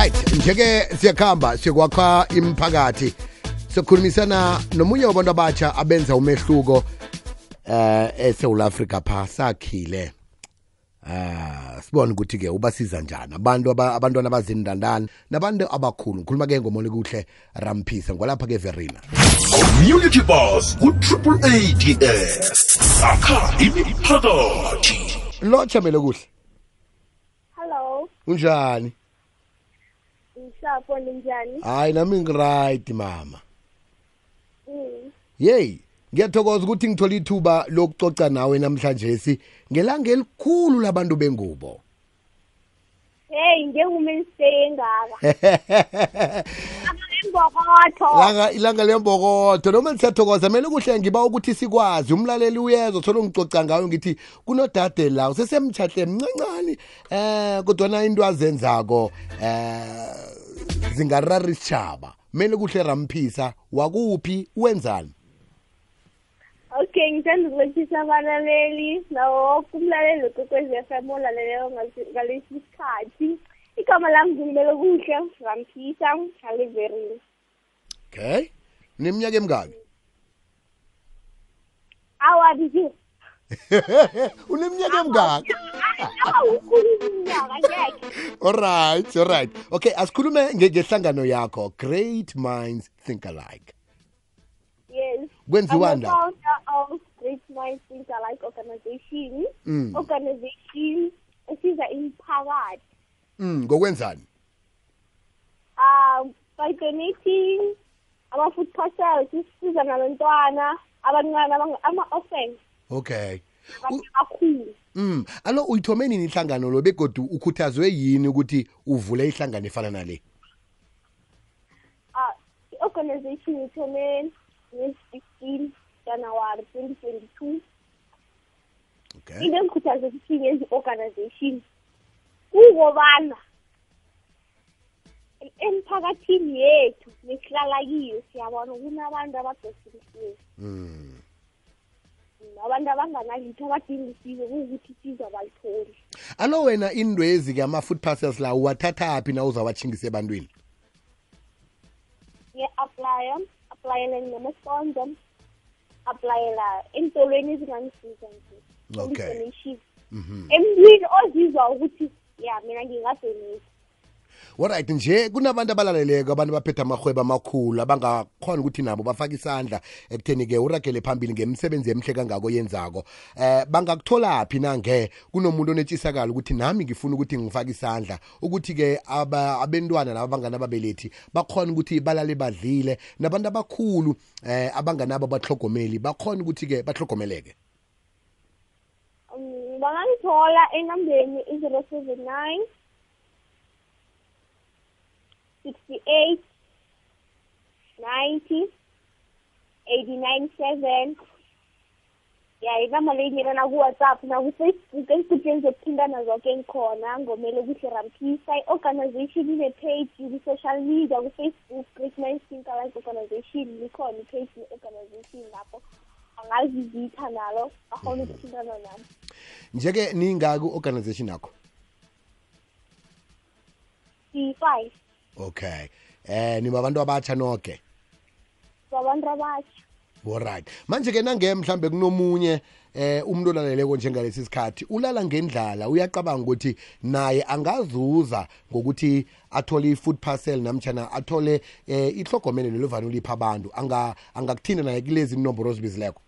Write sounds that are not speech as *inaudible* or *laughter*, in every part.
right. Njeke siyakhamba siyokwakha imphakathi sokhulumisana nomunye wabantu abatsha abenza umehluko eh eSouth Africa pha. Sakhile. Ah sibone ukuthi ke ubasiza njani. Abantu abantwana abazindandana nabantu abakhulu. Ngikhuluma ke ngomoli kuhle ramphisa ngolapha ke Verina community bus ku-triple ads sakha imiphakathi. Lo chamele kuhle. Hello, unjani ngisapho ninjani? hayi nami ngiright mama Mm. Yey, ngiyathokoza ukuthi ngithola ithuba lokucoca nawe namhlanje si ngelanga elikhulu labantu bengubo. Hey, njengume stay *laughs* Langa ilanga lembokotho noma siyathokoza mele kuhle ngiba ukuthi sikwazi. Umlaleli uyezwa thola ngicoca ngayo ngithi kunodade la usesemtshahle mncancane eh kodwa na into azenzako eh zingarara isitshaba mele kuhle ramphisa wakuphi wenzani? Okay, ngithanda ukulothisa abalaleli nawo wonke umlaleli olaleleyo ngasi- ngalesi sikhathi. Igama lami ngimele kuhle Ramphisa Haliverini. okay neminyaka emingaki Awabi nje. *laughs* uneminyaka emingaki Awukhuluma ngeke. alright alright okay asikhulume nge- ngehlangano yakho great minds think alike Yes. Kwenziwani I'm the lapho? founder of Great Minds Think Alike organization. Mm. Organization esiza imphakathi. Mm ngokwenzani? Um by donating ama-food parcels sisiza nabantwana abancane abang- ama-orphan okay. Abantu abakhulu mm alo uyithome nini ihlangano lo begodu ukhuthazwe yini ukuthi uvule ihlangano efana nale? Uh, i-organization ithome nge-sixteen january twenty twenty-two. Okay. Into engikhuthaze ukuthi ngenzi i-organization. Kukobana emphakathini yethu nesihlala kiyo siyabona kunabantu abadosilisiwe mm abantu abanganalitho abadinga usizo kuwukuthi isizo abalitholi alo wena indwezi ke ama food parcels la uwathatha phi na uzawatshingisa ebantwini? Nge-aplya aplayela ngama-sponsor aplayela entolweni ezingangisiza nje. Okay. donation mhm. Emntwini ozizwa ukuthi ya mina ngingadonate alright nje kunabantu abalaleleko abantu baphethe amahwebo amakhulu abangakhona ukuthi nabo bafake isandla ekutheni-ke uragele phambili ngemisebenzi emhle kangako yenzako. Eh bangakutholaphi nange kunomuntu onetshisakala ukuthi nami ngifuna ukuthi ngifake isandla ukuthi-ke aba- abentwana laba abanganababelethi bakhona ukuthi balale badlile nabantu abakhulu eh abanganabo batlhogomeli bakhona ukuthi-ke batlhogomeleke. um bangangithola enambeni i-zero seven nine sixty-eight ninety eighty-nine seven. Ya inamba leyingena naku-whatsapp naku-facebook enkundleni zokuthintana zonke engikhona ngomele kuhle ramphisa i-organization ine-page ku-social media ku-facebook great minds think alike organization likhona i-page ne-organization lapho. Angazivitha nalo akhona ukuthintana nami. Nje-ke ningaki u-organization yakho? Siyi-five okay. Eh nibabantu abatsha noke? Babantu abatsha alright manje ke nange mhlambe kunomunye eh umuntu olaleleko njengalesi sikhathi ulala ngendlala uyacabanga ukuthi naye angazuza ngokuthi athole i-food parcel namtshana athole eh ihlogomelo lelovane ulipha abantu anga angakuthinda naye kulezi inomboro ozibizileko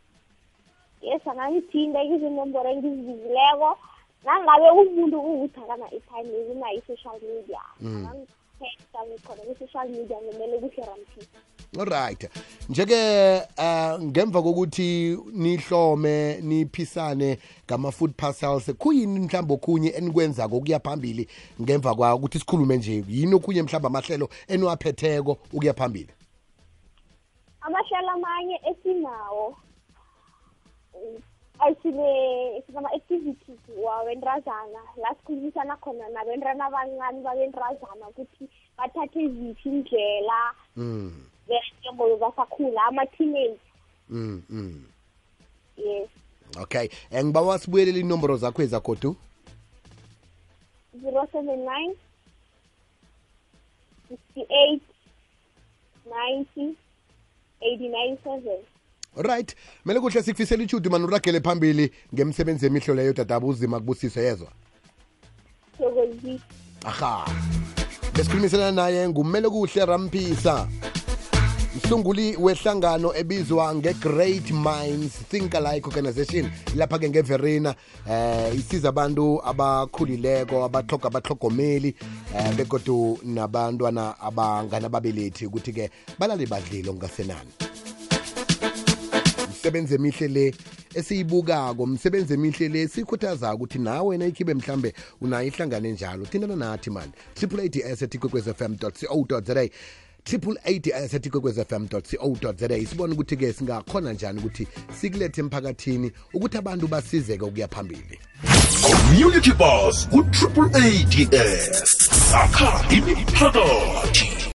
yes angangithinda izinomboro engizibizileko nangabe umuntu kuwukuthi akana-airtime kunayo i-social media angangitexta ngikhona kwi-social media ngomele kuhle ramphisa alright nje-ke uh, ngemva kokuthi nihlome niphisane ngama-food parcels kuyini mhlawumbe okhunye enikwenzako ukuya phambili ngemva kwa ukuthi sikhulume nje? Yini okhunye mhlawumbe amahlelo eniwaphetheko ukuya phambili? Amahlelo amanye esinawo. Um, asine sinama-activities wabentrazana la sikhulumisana khona nabentwana abancane babentrazana ukuthi bathathe ziphi indlela mm, njengoba basakhula ama-teenage mm, mm. yes. Okay um ngibawa sibuyelela inomboro zakho ezagodu? Zero seven nine sixty-eight ninety eighty-nine seven. Right. Mele kuhle sikufisela ichudu mani uragele phambili ngemsebenzi emihlo leyo dadaba uzima kubusiso yezwa aha. Besikhulumisana naye ngumele kuhle ramphisa msunguli wehlangano ebizwa nge-great minds think alike organization lapha-ke ngeverina eh isiza abantu abakhulileko abahloga abahlogomeli eh begodu nabantwana abanganababelethi ukuthi-ke balale badlile ngasenani. Umsebenzi emihle le esiyibukako. Msebenzi emihle le sikhuthazako ukuthi nawe nayikhibe mhlambe unayo ihlangane njalo. Thintana nathi mani triple ads at ikwekwezfm co za triple ads at ikwekwezfm co za sibone ukuthi-ke singakhona njani ukuthi sikulethe emphakathini ukuthi abantu basizeke ukuya phambili. Community bus ku-triple ads sakha imiphakathi